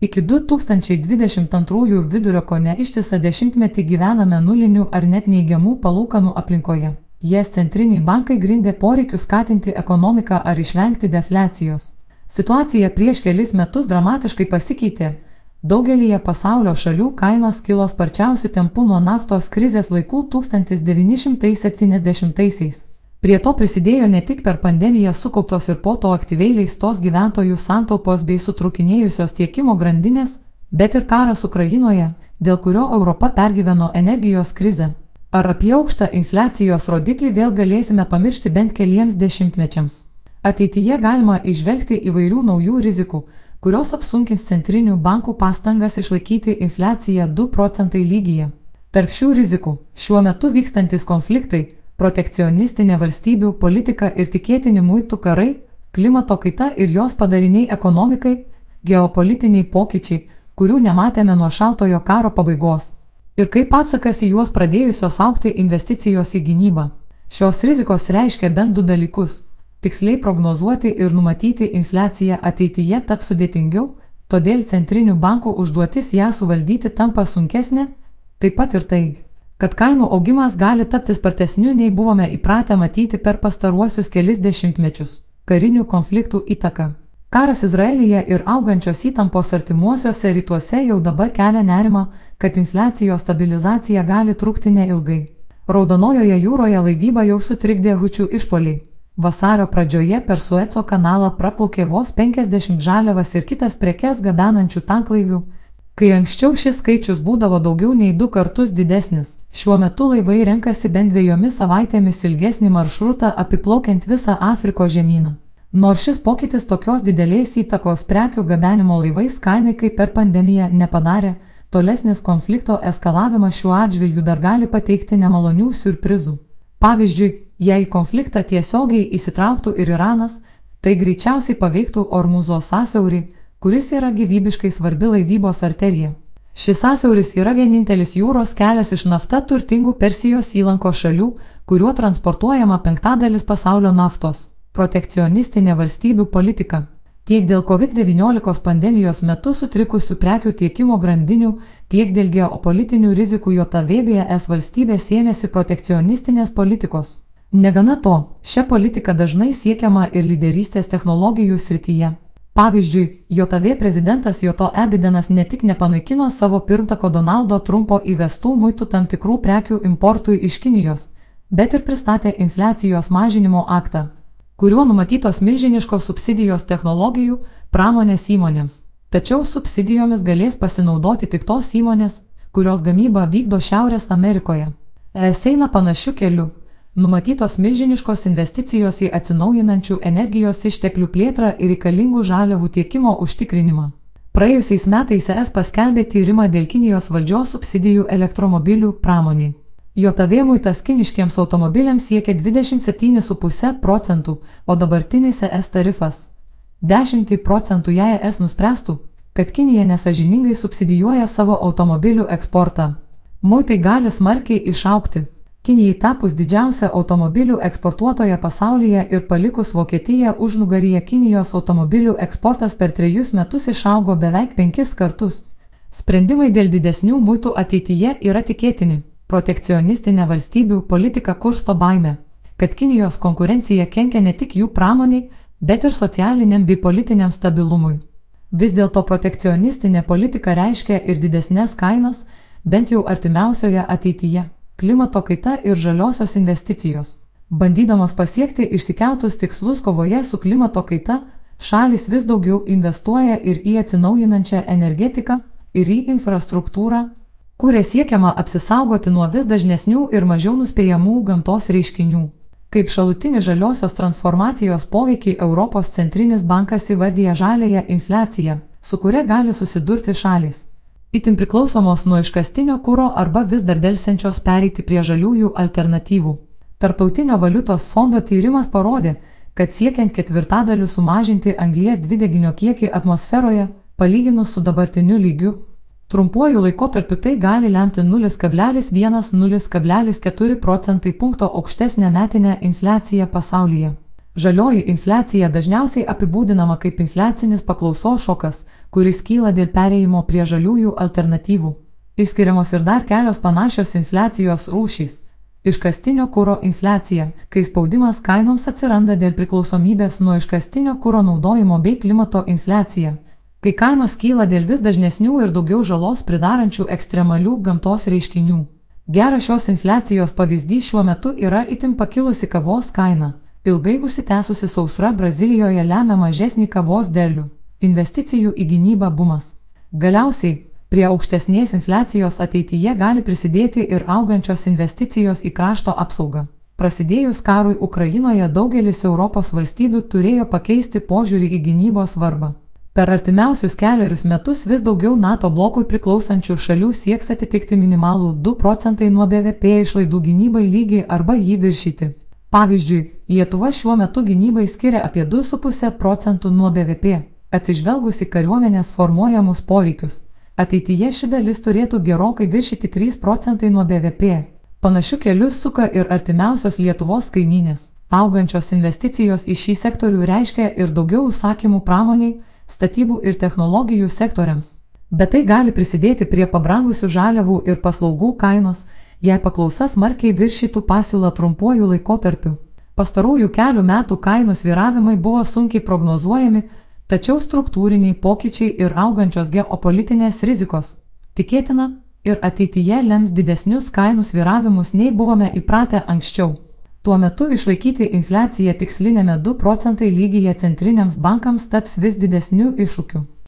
Iki 2022 vidurio ko ne ištisą dešimtmetį gyvename nulinių ar net neigiamų palūkanų aplinkoje. Jas centriniai bankai grindė poreikiu skatinti ekonomiką ar išvengti defliacijos. Situacija prieš kelis metus dramatiškai pasikeitė. Daugelįje pasaulio šalių kainos kilo sparčiausių tempų nuo naftos krizės laikų 1970-aisiais. Prie to prisidėjo ne tik per pandemiją sukauptos ir po to aktyviai leistos gyventojų santaupos bei sutrukinėjusios tiekimo grandinės, bet ir karas Ukrainoje, dėl kurio Europa pergyveno energijos krizę. Ar apie aukštą infliacijos rodiklį vėl galėsime pamiršti bent keliems dešimtmečiams? Ateityje galima išvelgti įvairių naujų rizikų, kurios apsunkins centrinių bankų pastangas išlaikyti infliaciją 2 procentai lygyje. Tarp šių rizikų šiuo metu vykstantis konfliktai protekcionistinė valstybių politika ir tikėtini muitų karai, klimato kaita ir jos padariniai ekonomikai, geopolitiniai pokyčiai, kurių nematėme nuo šaltojo karo pabaigos. Ir kaip atsakas į juos pradėjusios aukti investicijos į gynybą. Šios rizikos reiškia bent du dalykus. Tiksliai prognozuoti ir numatyti infliaciją ateityje taps sudėtingiau, todėl centrinių bankų užduotis ją suvaldyti tampa sunkesnė, taip pat ir tai, kad kainų augimas gali tapti spartesniu nei buvome įpratę matyti per pastaruosius kelis dešimtmečius - karinių konfliktų įtaka. Karas Izraelyje ir augančios įtampos artimuosiuose rytuose jau dabar kelia nerima, kad infliacijos stabilizacija gali trukti neilgai. Raudonojoje jūroje laivybą jau sutrikdė hučių išpoliai. Vasario pradžioje per Sueco kanalą praplaukė vos 50 žaliavas ir kitas prekes gabenančių tanklaivių, Kai anksčiau šis skaičius būdavo daugiau nei du kartus didesnis, šiuo metu laivai renkasi bent dviejomis savaitėmis ilgesnį maršrutą apiplaukiant visą Afrikos žemyną. Nors šis pokytis tokios didelės įtakos prekių gabenimo laivais kainai kaip per pandemiją nepadarė, tolesnis konflikto eskalavimas šiuo atžvilgiu dar gali pateikti nemalonių surprizų. Pavyzdžiui, jei konfliktą tiesiogiai įsitrauktų ir Iranas, tai greičiausiai paveiktų Ormuzo sąsiaurį, kuris yra gyvybiškai svarbi laivybos arterija. Šis sąsiauris yra vienintelis jūros kelias iš nafta turtingų Persijos įlanko šalių, kuriuo transportuojama penktadalis pasaulio naftos. Protekcionistinė valstybių politika. Tiek dėl COVID-19 pandemijos metu sutrikusių prekių tiekimo grandinių, tiek dėl geopolitinių rizikų JVBS valstybės ėmėsi protekcionistinės politikos. Negana to, šią politiką dažnai siekiama ir lyderystės technologijų srityje. Pavyzdžiui, JAV prezidentas Joto Ebidenas ne tik nepanaikino savo pirmtako Donaldo Trumpo įvestų muitų tam tikrų prekių importui iš Kinijos, bet ir pristatė infliacijos mažinimo aktą, kuriuo numatytos milžiniškos subsidijos technologijų pramonės įmonėms. Tačiau subsidijomis galės pasinaudoti tik tos įmonės, kurios gamybą vykdo Šiaurės Amerikoje. Es eina panašiu keliu, Numatytos milžiniškos investicijos į atsinaujinančių energijos išteklių plėtrą ir reikalingų žaliavų tiekimo užtikrinimą. Praėjusiais metais ES paskelbė tyrimą dėl Kinijos valdžios subsidijų elektromobilių pramoniai. JAV muitas kiniškiams automobiliams siekia 27,5 procentų, o dabartinis ES tarifas 10 procentų jei ES nuspręstų, kad Kinija nesažiningai subsidijuoja savo automobilių eksportą. Muitai gali smarkiai išaukti. Kinijai tapus didžiausia automobilių eksportuotoja pasaulyje ir palikus Vokietiją užnugaryje Kinijos automobilių eksportas per trejus metus išaugo beveik penkis kartus. Sprendimai dėl didesnių muitų ateityje yra tikėtini. Protekcionistinė valstybių politika kursto baime, kad Kinijos konkurencija kenkia ne tik jų pramoniai, bet ir socialiniam bei politiniam stabilumui. Vis dėlto protekcionistinė politika reiškia ir didesnės kainas, bent jau artimiausioje ateityje klimato kaita ir žaliosios investicijos. Bandydamos pasiekti išsikeltus tikslus kovoje su klimato kaita, šalis vis daugiau investuoja ir į atsinaujinančią energetiką, ir į infrastruktūrą, kuria siekiama apsisaugoti nuo vis dažnesnių ir mažiau nuspėjamų gamtos reiškinių. Kaip šalutinį žaliosios transformacijos poveikį Europos centrinis bankas įvardyja žalėją infliaciją, su kuria gali susidurti šalis itin priklausomos nuo iškastinio kūro arba vis dar dėlsiančios pereiti prie žaliųjų alternatyvų. Tartautinio valiutos fondo tyrimas parodė, kad siekiant ketvirtadaliu sumažinti anglies dvideginio kiekį atmosferoje, palyginus su dabartiniu lygiu, trumpuoju laikotarpiu tai gali lemti 0,1-0,4 procentai punkto aukštesnę metinę infliaciją pasaulyje. Žalioji infliacija dažniausiai apibūdinama kaip infliacinis paklausos šokas, kuris kyla dėl perėjimo prie žaliųjų alternatyvų. Išskiriamos ir dar kelios panašios infliacijos rūšys. Iškastinio kūro infliacija, kai spaudimas kainoms atsiranda dėl priklausomybės nuo iškastinio kūro naudojimo bei klimato infliacija, kai kainos kyla dėl vis dažnesnių ir daugiau žalos pridarančių ekstremalių gamtos reiškinių. Geras šios infliacijos pavyzdys šiuo metu yra itin pakilusi kavos kaina. Ilgai užsitęsusi sausra Brazilijoje lemia mažesnį kavos derlių. Investicijų į gynybą bumas. Galiausiai, Prie aukštesnės infliacijos ateityje gali prisidėti ir augančios investicijos į krašto apsaugą. Prasidėjus karui Ukrainoje daugelis Europos valstybių turėjo pakeisti požiūrį į gynybos svarbą. Per artimiausius keliarius metus vis daugiau NATO blokui priklausančių šalių sieks atitikti minimalų 2 procentai nuo BVP išlaidų gynybai lygį arba jį viršyti. Pavyzdžiui, Lietuva šiuo metu gynybai skiria apie 2,5 procentų nuo BVP, atsižvelgusi kariuomenės formuojamus poreikius. Ateityje ši dalis turėtų gerokai viršyti 3 procentai nuo BVP. Panašiu keliu suka ir artimiausios Lietuvos kaiminės. Augančios investicijos į šį sektorių reiškia ir daugiau užsakymų pramoniai, statybų ir technologijų sektoriams. Bet tai gali prisidėti prie pabrangusių žaliavų ir paslaugų kainos, jei paklausa smarkiai viršytų pasiūlą trumpuoju laikotarpiu. Pastarųjų kelių metų kainų sviravimai buvo sunkiai prognozuojami, Tačiau struktūriniai pokyčiai ir augančios geopolitinės rizikos tikėtina ir ateityje lems didesnius kainų sviravimus nei buvome įpratę anksčiau. Tuo metu išlaikyti infliaciją tikslinėme 2 procentai lygyje centriniams bankams taps vis didesniu iššūkiu.